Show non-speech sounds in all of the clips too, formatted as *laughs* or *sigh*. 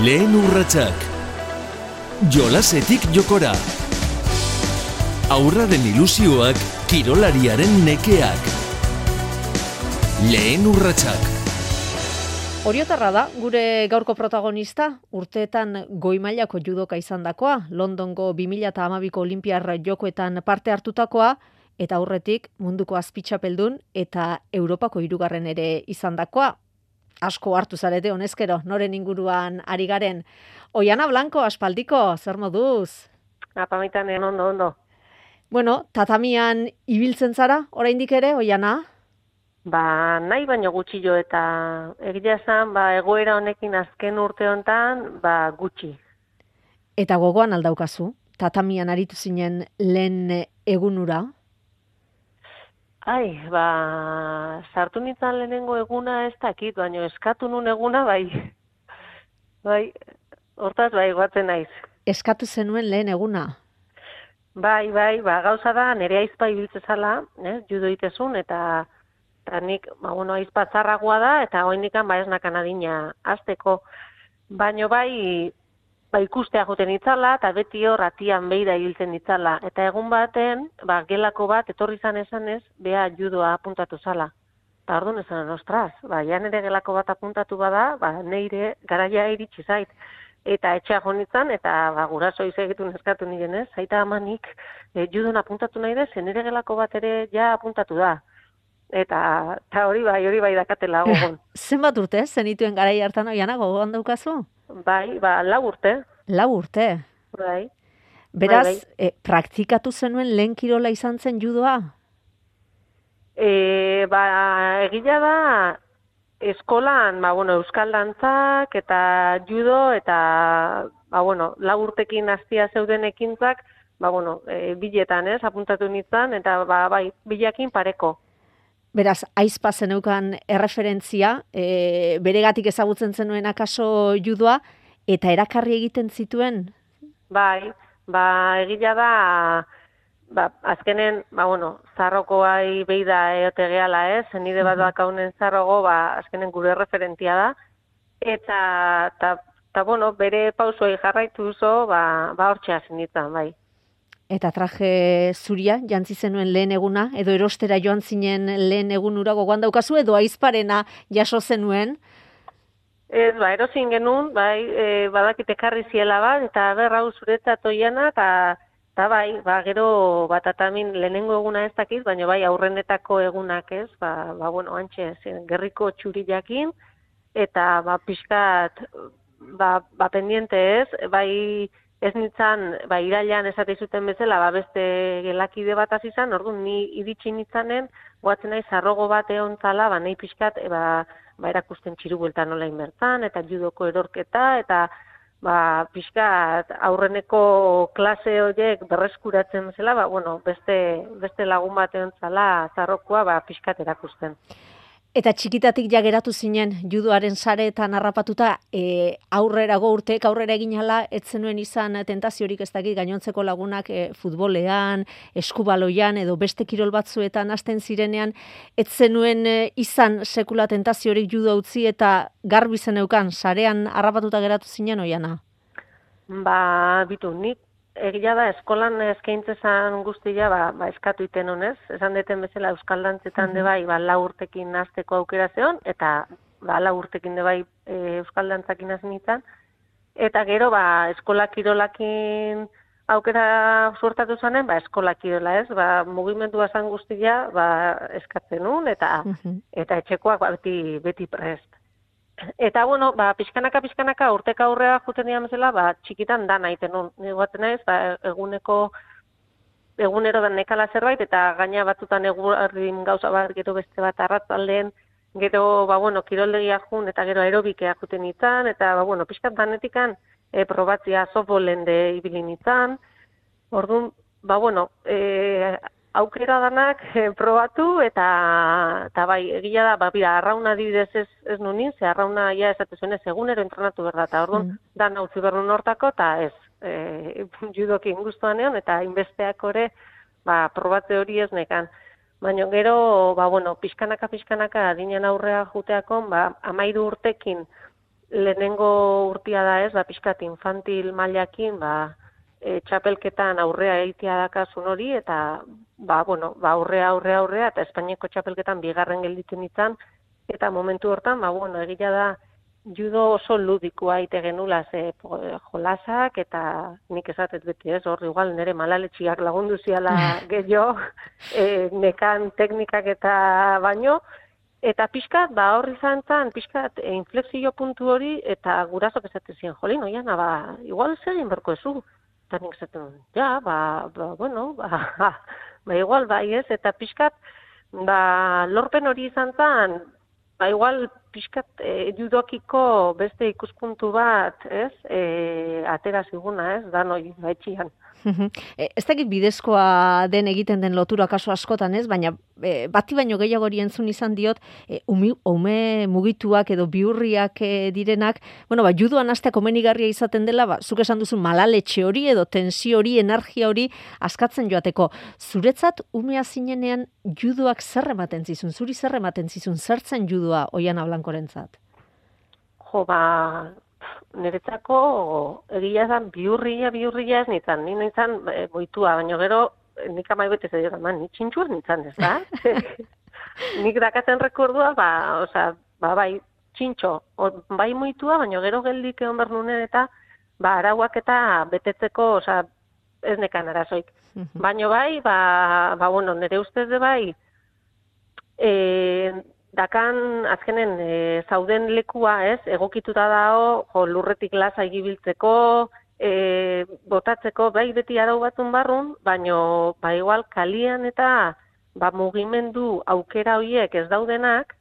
Lehen urratsak. Jolasetik jokora. Aurraren ilusioak, kirolariaren nekeak. Lehen urratsak. Oriotarra da, gure gaurko protagonista, urteetan goimailako judoka izandakoa, Londongo 2012ko Olimpiar jokoetan parte hartutakoa, eta aurretik munduko azpitxapeldun eta Europako hirugarren ere izandakoa. Asko hartu zarete honezkero, noren inguruan ari garen. Oiana Blanco, aspaldiko, zer moduz? Apamitan, ondo, ondo. Bueno, tatamian ibiltzen zara, oraindik ere, Oiana? Ba, nahi baino gutxi jo eta egia esan, ba, egoera honekin azken urte hontan, ba, gutxi. Eta gogoan aldaukazu, tatamian aritu zinen lehen egunura? Ai, ba, sartu nintzen lehenengo eguna ez dakit, baino eskatu nun eguna, bai, bai, hortaz, bai, guatzen naiz. Eskatu zenuen lehen eguna? Bai, bai, ba, gauza da, nire aizpa ibiltzezala, eh, judo itezun, eta eta nik, ba, bueno, aizpatzarragoa da, eta oindikan ba ez nakan adina azteko. Baino bai, ba ikustea joten itzala, eta beti hor atian beira hiltzen itzala. Eta egun baten, ba, gelako bat, etorri zan esan ez, beha judoa apuntatu zala. Eta orduan esan, ostras, ba, ja nire gelako bat apuntatu bada, ba, neire garaia iritsi zait. Eta etxea jonitzen, eta ba, guraso izegitu neskatu niren ez, zaita amanik, e, judon apuntatu nahi dez, nire gelako bat ere ja apuntatu da eta ta hori bai, hori bai dakatela *laughs* gogon. Zenbat urte, zenituen garai hartan oiana gogoan daukazu? Bai, ba, lau urte. Lau urte? Bai. Beraz, bai, bai. E, praktikatu zenuen lehen kirola izan zen judoa? E, ba, egila da, eskolan, ba, bueno, euskal dantzak eta judo eta, ba, bueno, lau urtekin hastia zeuden ekintzak, ba, bueno, e, biletan, ez, apuntatu nintzen, eta, ba, bai, bilekin pareko. Beraz, aizpa zeneukan erreferentzia, e, beregatik ezagutzen zenuen akaso judoa, eta erakarri egiten zituen? Bai, ba, egila da, ba, azkenen, ba, bueno, zarrokoai behi da eote gehala, ez? Eh? Nide bat dakaunen zarrogo, ba, azkenen gure referentia da. Eta, ta, ta, bueno, bere pausoi jarraitu zo, ba, ba hortxea zenitzen, bai. Eta traje zuria, jantzi zenuen lehen eguna, edo erostera joan zinen lehen egunura gogoan daukazu, edo aizparena jaso zenuen? Ez, ba, erozin genuen, bai, e, badakite karri ziela bat, eta berra zuretzat oiana, eta eta bai, ba, gero bat atamin lehenengo eguna ez dakiz, baina bai aurrenetako egunak ez, ba, ba bueno, antxe, gerriko txuri jakin, eta ba, pixkat, ba, ba pendiente ez, bai, ez nintzen, ba, irailan esate zuten bezala, ba, beste gelakide bat izan, orduan ni iritsi nintzanen, guatzen nahi zarrogo bat egon zala, ba, nahi pixkat, e, ba, ba, erakusten txiru bueltan nola inbertan, eta judoko erorketa, eta ba, pixkat aurreneko klase horiek berreskuratzen bezala, ba, bueno, beste, beste lagun bat egon zala, zarrokoa, ba, pixkat erakusten. Eta txikitatik ja geratu zinen judoaren sareetan harrapatuta e, aurrera go urteek aurrera egin hala ez zenuen izan tentaziorik ez dakit gainontzeko lagunak e, futbolean, eskubaloian edo beste kirol batzuetan hasten zirenean ez zenuen e, izan sekula tentaziorik judo utzi eta garbi zeneukan sarean harrapatuta geratu zinen oiana. Ba, bitu, nik egia da, eskolan eskaintzezan guztia, ba, ba, eskatu iten honez, esan deten bezala Euskal Dantzetan mm -hmm. de bai, ba, la urtekin nazteko aukera zeon, eta ba, la urtekin de bai e, Euskal Dantzakin azinitzen, eta gero, ba, eskola kirolakin aukera suertatu zanen, ba, eskola kirola ez, ba, mugimendu zan guztia, ba, eskatzen nun, eta, eta etxekoak ba, beti, beti prest. Eta bueno, ba pizkanaka pizkanaka urteka aurrea joten dian bezala, ba txikitan da naiten nun. Ni naiz, ba eguneko egunero da nekala zerbait eta gaina batzutan egunin gauza bat gero beste bat arratzaldean gero ba bueno, kiroldegia jun eta gero aerobikea joten izan eta ba bueno, pizkan danetikan e, probatzia softballen de ibilin izan. Ordun, ba bueno, e, aukera danak *laughs* e, probatu eta eta bai egia da ba bira arrauna adibidez ez ez nunin ze arrauna ja esate zuen ez egunero entrenatu berda ta ordun mm. dan utzi berrun hortako ta ez eh *laughs* judoki gustuanean eta inbesteak ore ba probatze hori ez nekan baina gero ba bueno pizkanaka pizkanaka adinen aurrea juteakon ba 13 urtekin lehenengo urtia da ez, ba, pixkat infantil mailakin, ba, e, txapelketan aurrea egitea dakasun hori, eta ba, bueno, ba, aurrea, aurrea, aurrea, eta Espainiako txapelketan bigarren gelditzen izan, eta momentu hortan, ba, bueno, egia da, judo oso ludikoa ite genula ze jolasak eta nik esatet beti ez hor igual nere malaletxiak lagundu ziala *laughs* gehiago e, nekan teknikak eta baino eta pixkat ba hor izan zan pixkat e, inflexio puntu hori eta gurasok esaten ziren jolin oian ba igual zer egin berko ezu eta nik esaten ja ba, ba bueno ba, ba igual bai ez? Eta pixkat ba lorpen hori izan zan ba igual pixkat e, judokiko beste ikuspuntu bat, ez? E, atera ziguna, ez? Da noi baitxian. e, ez dakit bidezkoa den egiten den lotura kaso askotan, ez? Baina e, bati baino gehiago hori entzun izan diot, e, ume mugituak edo biurriak e, direnak, bueno, ba, juduan astea komenigarria izaten dela, ba, zuk esan duzu malaletxe hori edo tensio hori, energia hori askatzen joateko. Zuretzat, umea zinenean juduak zer ematen zizun, zuri zer ematen zizun, zertzen judua oian ablankorentzat? Jo, ba, niretzako egia da biurria biurria ez nintzen, ni nintzen e, boitua, baina gero nik amai bete zei eman, ni txintxua nintzen ez da? *laughs* nik dakatzen rekordua, ba, oza, ba, bai, txintxo, bai moitua, baina gero geldik egon behar nunen eta ba, arauak eta betetzeko, oza, ez nekan arazoik. Baina bai, ba, ba, bueno, nire ustez de bai, e, dakan azkenen e, zauden lekua, ez, egokituta dago, jo, lurretik lasa igibiltzeko, e, botatzeko, bai beti arau batun barrun, baino, ba igual, kalian eta ba, mugimendu aukera horiek ez daudenak,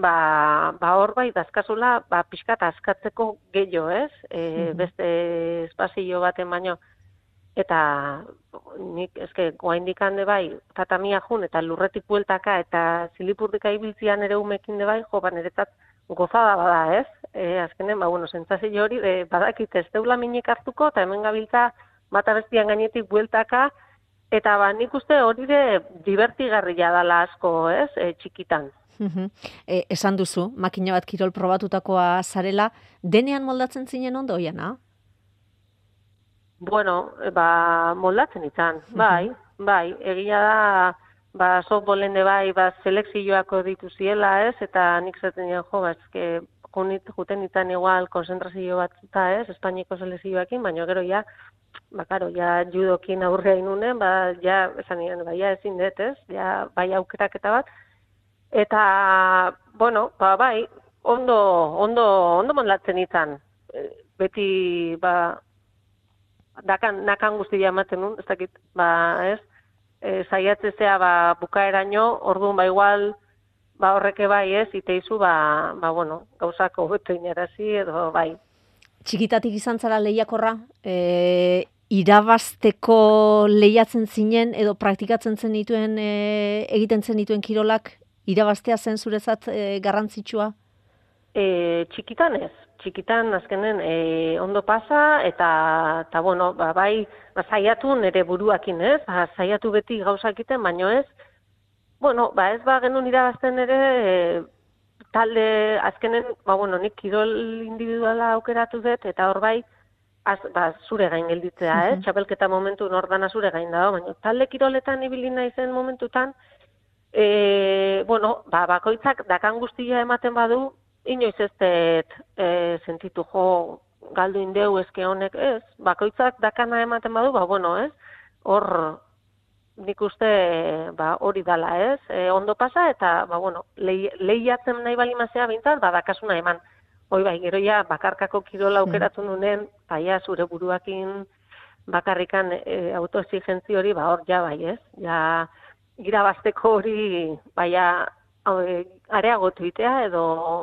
ba, ba hor bai, dazkazula, ba, pixkat askatzeko gehiago, ez, e, beste espazio baten baino, eta nik eske goaindik hande bai tatamia jun eta lurretik bueltaka eta zilipurdika ibiltzian ere umekin de bai jo ba niretzat gozada bada, ez? E, azkenen ba bueno, sentsazio hori e, badakit ez deula minik hartuko eta hemen gabiltza bata bestian gainetik bueltaka eta ba nik uste hori de divertigarria dala asko, ez? E, txikitan. e, esan duzu, makina bat kirol probatutakoa zarela, denean moldatzen zinen ondo, oiana? Bueno, ba, moldatzen izan, bai, bai, egia da, ba, softballen de bai, ba, selekzioako ditu ziela, ez, eta nik zaten jo, ba, ezke, junit, juten izan igual konzentrazio bat eta ez, Espainiko selekzioakin, baina gero ja, ba, karo, ja, judokin aurrea inunen, ba, ja, esan nien, ba, ja, ezin dut, ez, ja, bai aukerak eta bat, eta, bueno, ba, bai, ondo, ondo, ondo moldatzen izan, beti, ba, dakan, nakan guztia ematen nun, ez dakit, ba, ez, e, zaiatzezea, ba, bukaeraino, orduan, ba, igual, ba, horreke bai, ez, iteizu, ba, ba, bueno, gauzako beto inarazi, edo, bai. Txikitatik izan zara lehiakorra, e, irabazteko lehiatzen zinen, edo praktikatzen zen dituen, e, egiten zen dituen kirolak, irabaztea zen zurezat e, garrantzitsua? E, txikitan ez, txikitan azkenen e, ondo pasa eta ta bueno, ba, bai ba, saiatu nere buruakin, ez? Ba, saiatu beti gauza egiten, baino ez. Bueno, ba ez ba genuen irabazten ere e, talde azkenen, ba bueno, nik kirol individuala aukeratu dut eta hor bai az, ba, zure gain gelditzea, eh? Txapelketa momentu nordana zure gain dago, baina talde kiroletan ibili naizen momentutan E, bueno, ba, bakoitzak dakan guztia ematen badu, inoiz ez dut e, sentitu jo galdu indeu eske honek ez, bakoitzak dakana ematen badu, ba, bueno, ez, hor nik uste ba, hori dala ez, e, ondo pasa eta, ba, bueno, lehiatzen nahi bali mazea bintzat, ba, dakasuna eman, hoi bai, gero ja, bakarkako kirola hmm. aukeratu nunen, baia zure buruakin bakarrikan e, autoexigentzi hori, ba, hor ja, bai, ez, ja, irabazteko hori, baia, areagotu itea edo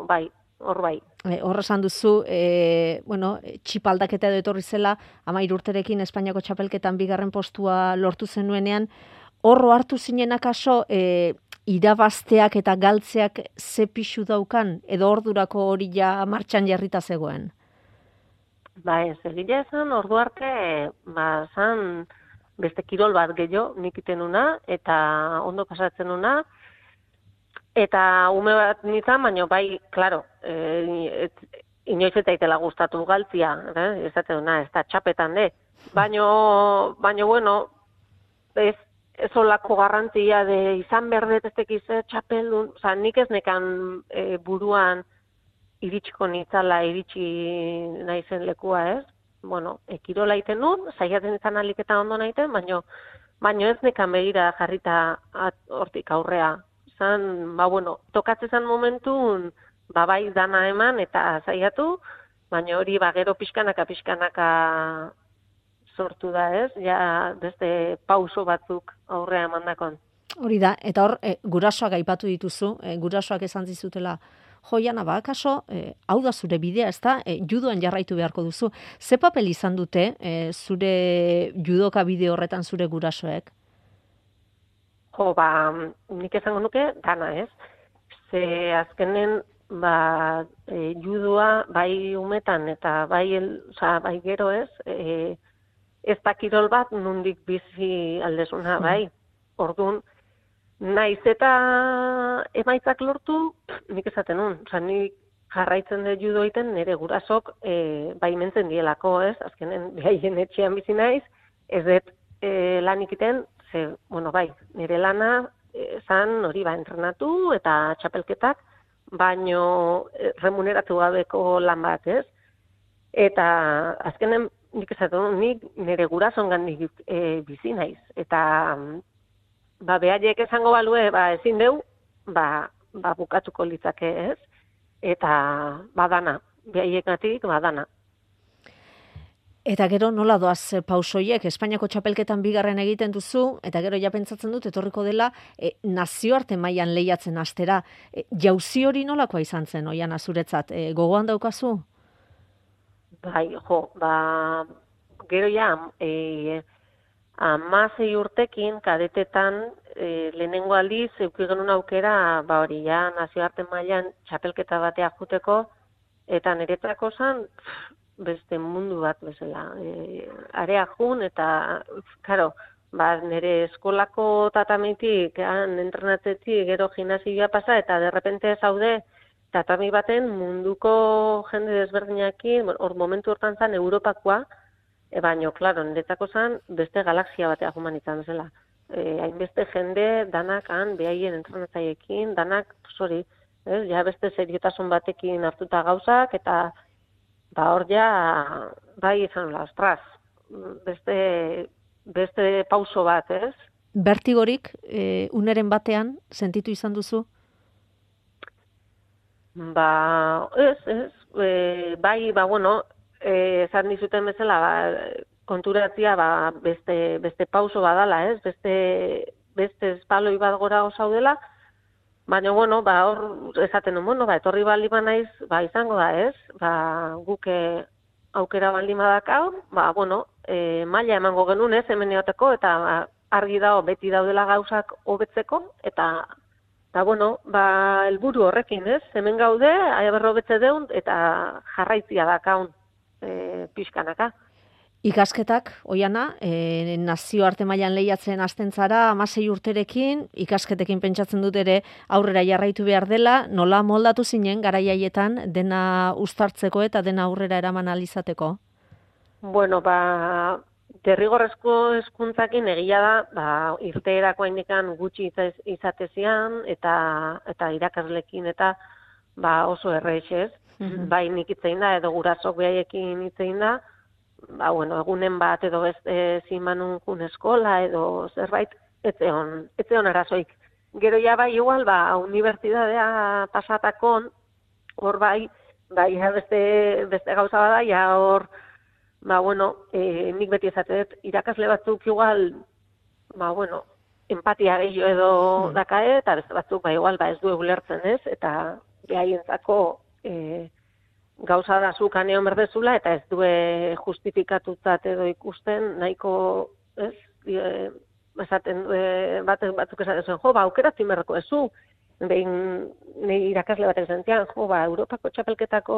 bai, hor bai. E, hor esan duzu, e, bueno, txipaldaketa edo etorri zela, ama irurterekin Espainiako txapelketan bigarren postua lortu zenuenean, horro hartu zinen akaso, e, irabazteak eta galtzeak ze pixu daukan, edo ordurako hori ja martxan jarrita zegoen? Ba ez, egile esan, ordu arte, ba, zan, beste kirol bat gehiago, nik una, eta ondo pasatzen una, Eta ume bat nintzen, baina bai, klaro, e, inoiz eta itela gustatu galtzia, eh? ez da, na, ez da txapetan, de. Baino, baino, bueno, ez, ez olako garrantzia de izan berdet ez tekiz txapeldun, oza, nik ez nekan e, buruan iritsiko nitzala iritsi naizen lekua, ez? Bueno, ekirola iten nun, zaiatzen izan aliketa ondo naiten, baino, baino ez nekan begira jarrita hortik aurrea. Zan, ba, bueno, tokatzen momentun, ba, bai dana eman eta zaiatu, baina hori ba, gero pixkanaka pixkanaka sortu da ez, ja beste pauso batzuk aurrea emandakon. Hori da, eta hor, e, gurasoak aipatu dituzu, e, gurasoak esan zizutela, joiana ba, kaso, e, hau da zure bidea, ez da, e, judoan jarraitu beharko duzu. Ze papel izan dute e, zure judoka bide horretan zure gurasoek? Jo, ba, nik esango nuke, dana ez. Ze azkenen ba, e, judua bai umetan eta bai, el, oza, bai gero ez, e, ez da kirol bat nundik bizi aldezuna bai. Orduan, naiz eta emaitzak lortu, nik esaten nun, oza, nik jarraitzen dut judo iten, nire gurasok e, bai mentzen dielako ez, azkenen behaien etxean bizi naiz, ez dut e, lan ikiten, ze, bueno, bai, nire lana, e, zan hori ba entrenatu eta txapelketak, baino eh, remuneratu gabeko lan bat, ez? Eta azkenen nik esatu, nik nire gurason gandik e, bizi naiz. Eta ba, behaiek esango balue, ba, ezin deu, ba, ba, bukatuko litzake, ez? Eta badana, behaiek gatik, badana. Eta gero nola doaz eh, pausoiek, Espainiako txapelketan bigarren egiten duzu, eta gero ja pentsatzen dut, etorriko dela e, nazioarte mailan lehiatzen astera. E, jauzi hori nolakoa izan zen, oian azuretzat, e, gogoan daukazu? Bai, jo, ba, gero ja, e, amazei urtekin, kadetetan, e, lehenengo aldiz, eukigenun aukera, ba hori, ja, nazioarte mailan txapelketa batea juteko, eta niretzako zan, beste mundu bat bezala. E, area jun eta, karo, ba, nire eskolako tatamitik, han entrenatzetik, gero gimnasioa pasa, eta derrepente zaude, tatami baten munduko jende desberdinakin, hor momentu hortan zan Europakoa, e, baino, klaro, niretzako zan, beste galaxia batea humanitzen zela. E, hainbeste jende, danak han, behaien entrenatzaiekin, danak, sorry, ez, ja beste seriotasun batekin hartuta gauzak, eta ba hor ja bai izan la ostras beste beste pauso bat, ez? Bertigorik e, uneren batean sentitu izan duzu? Ba, ez, ez, e, bai, ba, bueno, e, esan dizuten bezala, ba, konturatzia, ba, beste, beste pauso badala, ez? Beste, beste espaloi bat gora osaudela, Baina, bueno, ba, hor, esaten du, bueno, ba, etorri baldi naiz, ba, izango da, ez? Ba, guke aukera baldi badakau, ba, bueno, e, maila emango genuen, ez, hemen eoteko, eta ba, argi dago beti daudela gauzak hobetzeko, eta, eta, bueno, ba, helburu horrekin, ez? Hemen gaude, aia berro betze deun, eta jarraitzia dakaun e, pixkanaka. Ikasketak, oiana, e, nazio arte mailan lehiatzen hasten zara, amasei urterekin, ikasketekin pentsatzen dut ere aurrera jarraitu behar dela, nola moldatu zinen garaiaietan dena ustartzeko eta dena aurrera eraman alizateko? Bueno, ba, derrigorrezko eskuntzakin egia da, ba, irteerako hainikan gutxi izatezian, eta, eta irakaslekin eta ba, oso erreixez, mm -hmm. bai nik itzein da, edo gurasok behaiekin itzein da, ba, bueno, egunen bat edo ez e, zimanun jun eskola edo zerbait, etzeon, etzeon arazoik. Gero ja bai igual, ba, unibertsidadea pasatakon, hor bai, bai, ja beste, beste gauza bada, ja hor, ba, bueno, e, nik beti ezatet, irakasle batzuk igual, ba, bueno, empatia gehiago edo hmm. dakae, eta beste batzuk, ba, igual, ba, ez du egulertzen ez, eta behaientzako, e, gauza da zu kaneon berdezula eta ez due justifikatutzat edo ikusten nahiko ez e, esaten e, bat, batzuk esaten zuen jo ba aukera zimerreko ezu behin nei irakasle bat esentian jo ba Europako txapelketako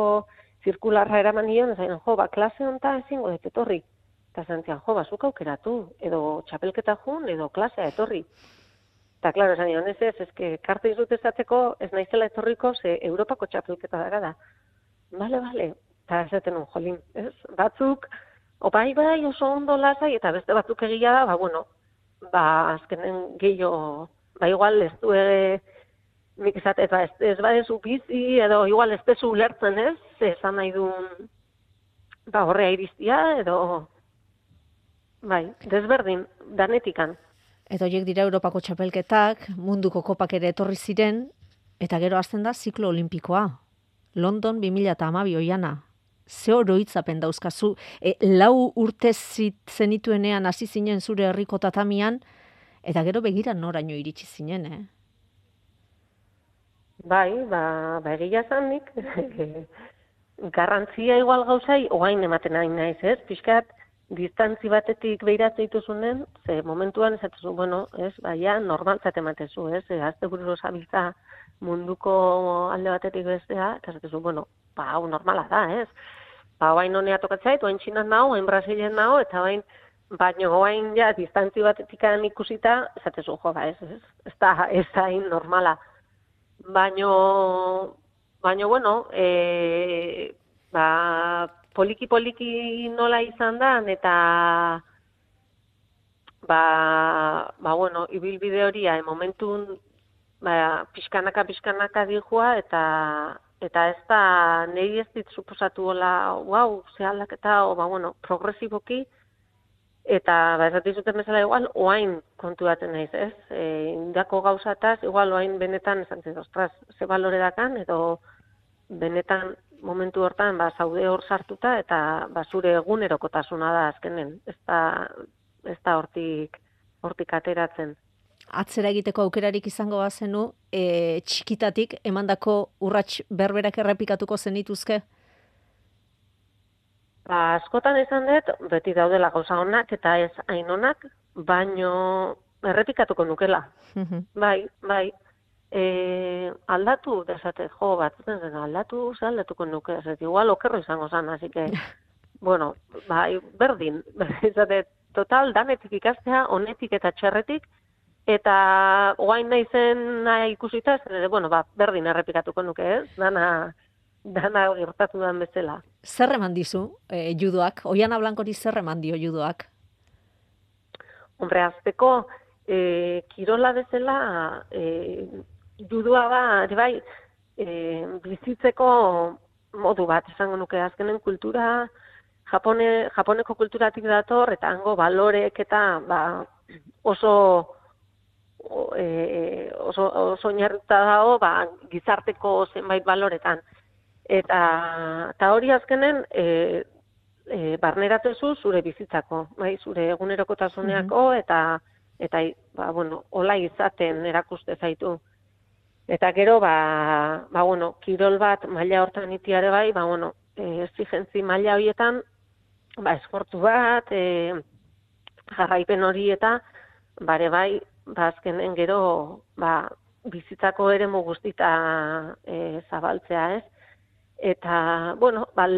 zirkularra eraman nion zain jo ba klase honta ezingo dut etorri eta zentzian jo ba zuk aukeratu edo txapelketa jun edo klasea etorri Eta, klaro, esan ez ez, ez, karte izut ez naizela etorriko, ze Europako txapelketa dara da bale, bale, eta esaten un, jolin, ez? Batzuk, o bai, bai, oso ondo lasai, eta beste batzuk egia da, ba, bueno, ba, azkenen gehiago, ba, igual, ez du ere, nik eta ez, ez badezu bizi, edo igual ez dezu ulertzen, ez? Esan nahi duen, ba, horrea iriztia, edo, bai, desberdin, danetikan. Eta horiek dira Europako txapelketak, munduko kopak ere etorri ziren, eta gero hasten da ziklo olimpikoa. London 2008 oiana. Ze oroitzapen dauzkazu, e, lau urte zenituenean hasi zinen zure herriko tatamian, eta gero begira noraino iritsi zinen, eh? Bai, ba, ba egia nik, *laughs* garrantzia igual gauzai, oain ematen nahi naiz, ez? Piskat, distantzi batetik behiratzen dituzunen, ze momentuan esatezu, bueno, ez, baia, normaltzat ematezu, ez? E, azte buru zabiltza munduko alde batetik bestea, eta esatezu, bueno, ba, hau normala da, ez? Ba, oain honea tokatzait, oain txinan nao, oain brasilen nao, eta oain, baino oain ja, distantzi batetik ikusita, esatezu, jo, ba, ez, ez? Ez da, ez da, normala. Baino, baino, bueno, e, ba, poliki poliki nola izan da, eta ba, ba bueno, ibilbide horia, e, momentun, ba, pixkanaka, pixkanaka dijua, eta eta ez da, nahi ez dit suposatu hola, wow, ze aldaketa, o, ba, bueno, progresiboki, eta, ba, ez zuten bezala igual, oain kontu daten naiz, ez? E, indako gauzataz, igual, oain benetan, esan zen, ostras, ze balore dakan, edo benetan momentu hortan ba zaude hor sartuta eta ba zure egunerokotasuna da azkenen. Ez da ez da hortik hortik ateratzen. Atzera egiteko aukerarik izango bazenu, e, txikitatik emandako urrats berberak errepikatuko zenituzke? Ba, askotan izan dut, beti daudela gauza honak eta ez hain onak, baino errepikatuko nukela. bai, bai e, aldatu, desate, jo, bat, zen, aldatu, ze aldatuko nuke, ez igual okerro izango zan, así que, *laughs* bueno, bai, berdin, *laughs* desate, total, danetik ikastea, honetik eta txerretik, eta oain nahi zen nahi ikusita, zer, bueno, ba, berdin errepikatuko nuke, ez, dana, dana gertatu den bezala. Zer eman dizu, e, judoak? Oiana Blankori zer eman dio judoak? Hombre, azteko, e, kirola bezala, e, judua ba, ere bai, e, bizitzeko modu bat, esango nuke azkenen kultura, Japone, Japoneko kulturatik dator, eta hango balorek eta ba, oso e, oso, oso dago ba, gizarteko zenbait baloretan. Eta, eta hori azkenen, e, e, barneratezu zure bizitzako, bai, zure egunerokotasuneako, mm eta eta ba, bueno, ola izaten erakuste zaitu. Eta gero, ba, ba, bueno, kirol bat maila hortan itiare bai, ba, bueno, e, exigentzi maila horietan, ba, esfortu bat, e, jarraipen hori eta, bare bai, ba, azkenen gero, ba, bizitzako ere guztita e, zabaltzea, ez? Eta, bueno, ba,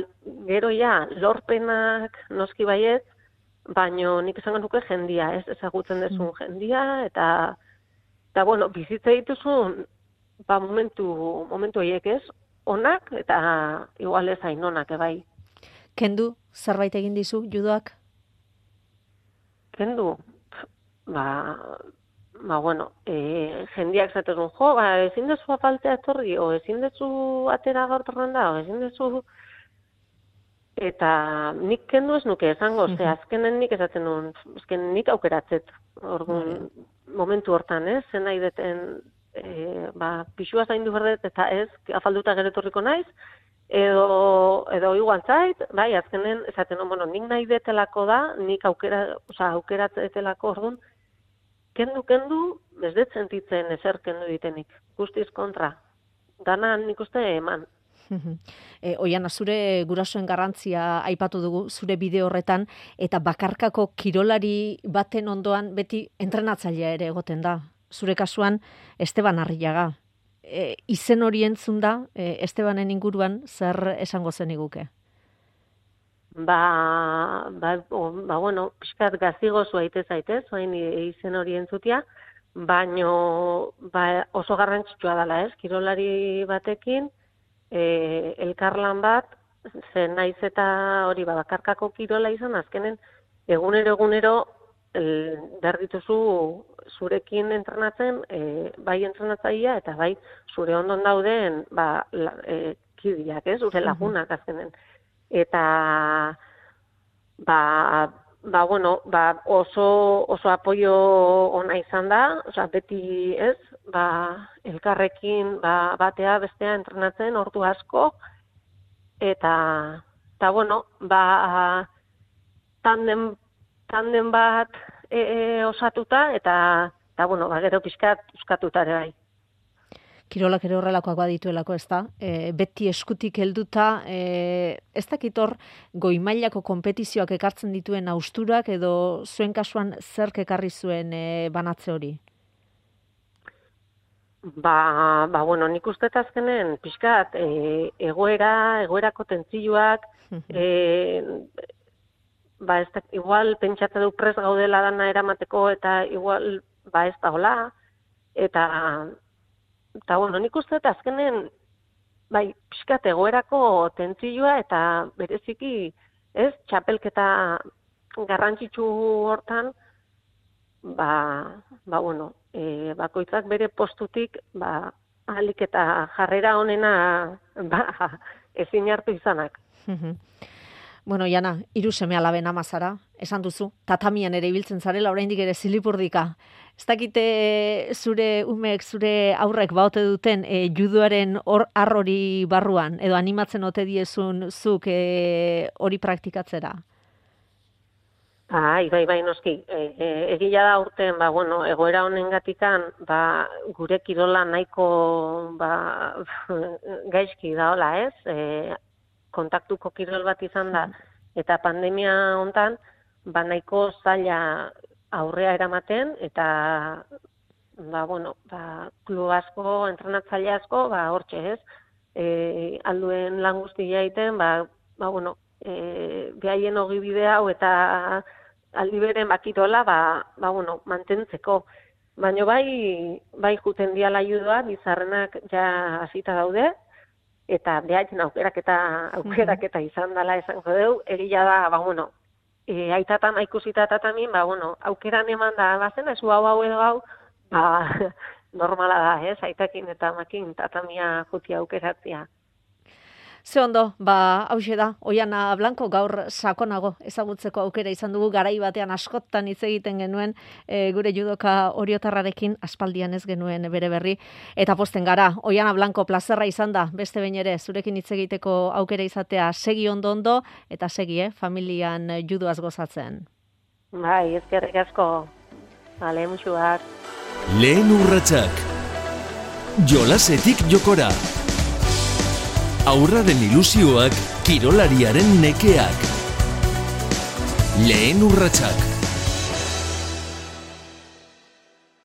gero ja, lorpenak noski baiet, baino nik esango nuke jendia, ez? Ezagutzen dezun mm. jendia, eta, eta bueno, bizitza dituzun ba, momentu, momentu horiek ez, onak eta igual ez hain onak, ebai. Kendu, zerbait egin dizu, judoak? Kendu, ba, ba bueno, e, jendiak zaten jo, ba, ezin dezu apaltea etorri, o ezin dezu atera gaur da, o ezin dezu... Eta nik kendu ez nuke esango, ze azkenen nik esaten nuen, azken nik aukeratzet, orgun, momentu hortan, ez, zen nahi deten e, ba, pixua zaindu berdet eta ez, afalduta geretorriko naiz, edo, edo igual zait, bai, azkenen, esaten, no, bueno, nik nahi detelako da, nik aukera, oza, aukeratzetelako orduan, kendu, kendu, ez dut sentitzen ezer kendu ditenik, guztiz kontra. Dana nik uste eman. *laughs* e, oian, zure gurasoen garrantzia aipatu dugu, zure bideo horretan, eta bakarkako kirolari baten ondoan beti entrenatzailea ere egoten da zure kasuan Esteban Arriaga. E, izen hori entzun da, e, Estebanen inguruan, zer esango zen iguke? Ba, ba, ba, bueno, pixkat gazigo zuaite zaitez, zoain izen hori entzutia, baino ba, oso garrantzitsua dela ez, kirolari batekin, e, elkarlan bat, ze naiz eta hori ba, bakarkako kirola izan, azkenen egunero egunero el, dituzu zurekin entrenatzen, e, bai entrenatzaia eta bai zure ondon dauden ba, la, e, kidiak, ez, zure lagunak azkenen. Eta ba, ba, bueno, ba, oso, oso apoio ona izan da, oza, beti ez, ba, elkarrekin ba, batea bestea entrenatzen ordu asko, eta, eta bueno, ba, tanden, tanden bat e, e, osatuta eta eta bueno, ba gero pizkat euskatuta ere bai. Kirolak ere horrelakoak badituelako, ez da? E, beti eskutik helduta, e, ez dakit hor goi mailako kompetizioak ekartzen dituen austurak edo zuen kasuan zer ekarri zuen e, banatze hori? Ba, ba bueno, nik uste azkenen pixkat, e, egoera, egoerako tentzioak, e, ba ez da, igual pentsatze du pres gaudela dana eramateko eta igual ba ez da hola eta eta bueno, nik uste eta azkenen bai, pixkat egoerako tentzioa eta bereziki ez, txapelketa garrantzitsu hortan ba, ba bueno, e, bakoitzak bere postutik ba, alik eta jarrera honena ba, *laughs* ezin hartu izanak. Bueno, Jana, hiru seme alaben amazara, esan duzu, tatamian ere ibiltzen zarela, oraindik ere zilipurdika. Ez dakite zure umek, zure aurrek baute duten e, juduaren hor arrori barruan, edo animatzen ote diezun zuk e, hori praktikatzera? Bai, bai, bai, noski. E, e, egila da urten, ba, bueno, egoera honen gatikan, ba, gure kirola nahiko ba, *laughs* gaizki da, hola, ez? E, kontaktuko kirol bat izan da, eta pandemia hontan, ba nahiko zaila aurrea eramaten, eta ba, bueno, ba, klub asko, entrenatzaile asko, ba, hortxe ez, e, alduen lan guztia egiten, ba, ba, bueno, e, behaien hogi bide hau eta aldi beren bakirola, ba, ba, bueno, mantentzeko. Baina bai, bai juten diala judoa, bizarrenak ja hasita daude, eta behatzen aukerak eta aukerak eta izan dela esango dugu, egia da, ba, bueno, e, aitatan, aikusita tatamin, ba, bueno, aukeran eman da, bazen, ez hau hau edo hau, ba, *laughs* normala da, ez, aitakin eta makin tatamia juti aukeratzea. Ze ondo, ba, hause da, Oiana Blanco gaur sakonago ezagutzeko aukera izan dugu garai batean askotan hitz egiten genuen e, gure judoka oriotarrarekin aspaldian ez genuen bere berri eta posten gara. Oiana Blanco plazerra izan da, beste behin ere zurekin hitz egiteko aukera izatea segi ondo ondo eta segi, eh, familian judoaz gozatzen. Bai, ezkerrik asko. Bale, musuak. Lehen urratsak. Jolasetik jokora aurraren ilusioak kirolariaren nekeak. Lehen urratsak.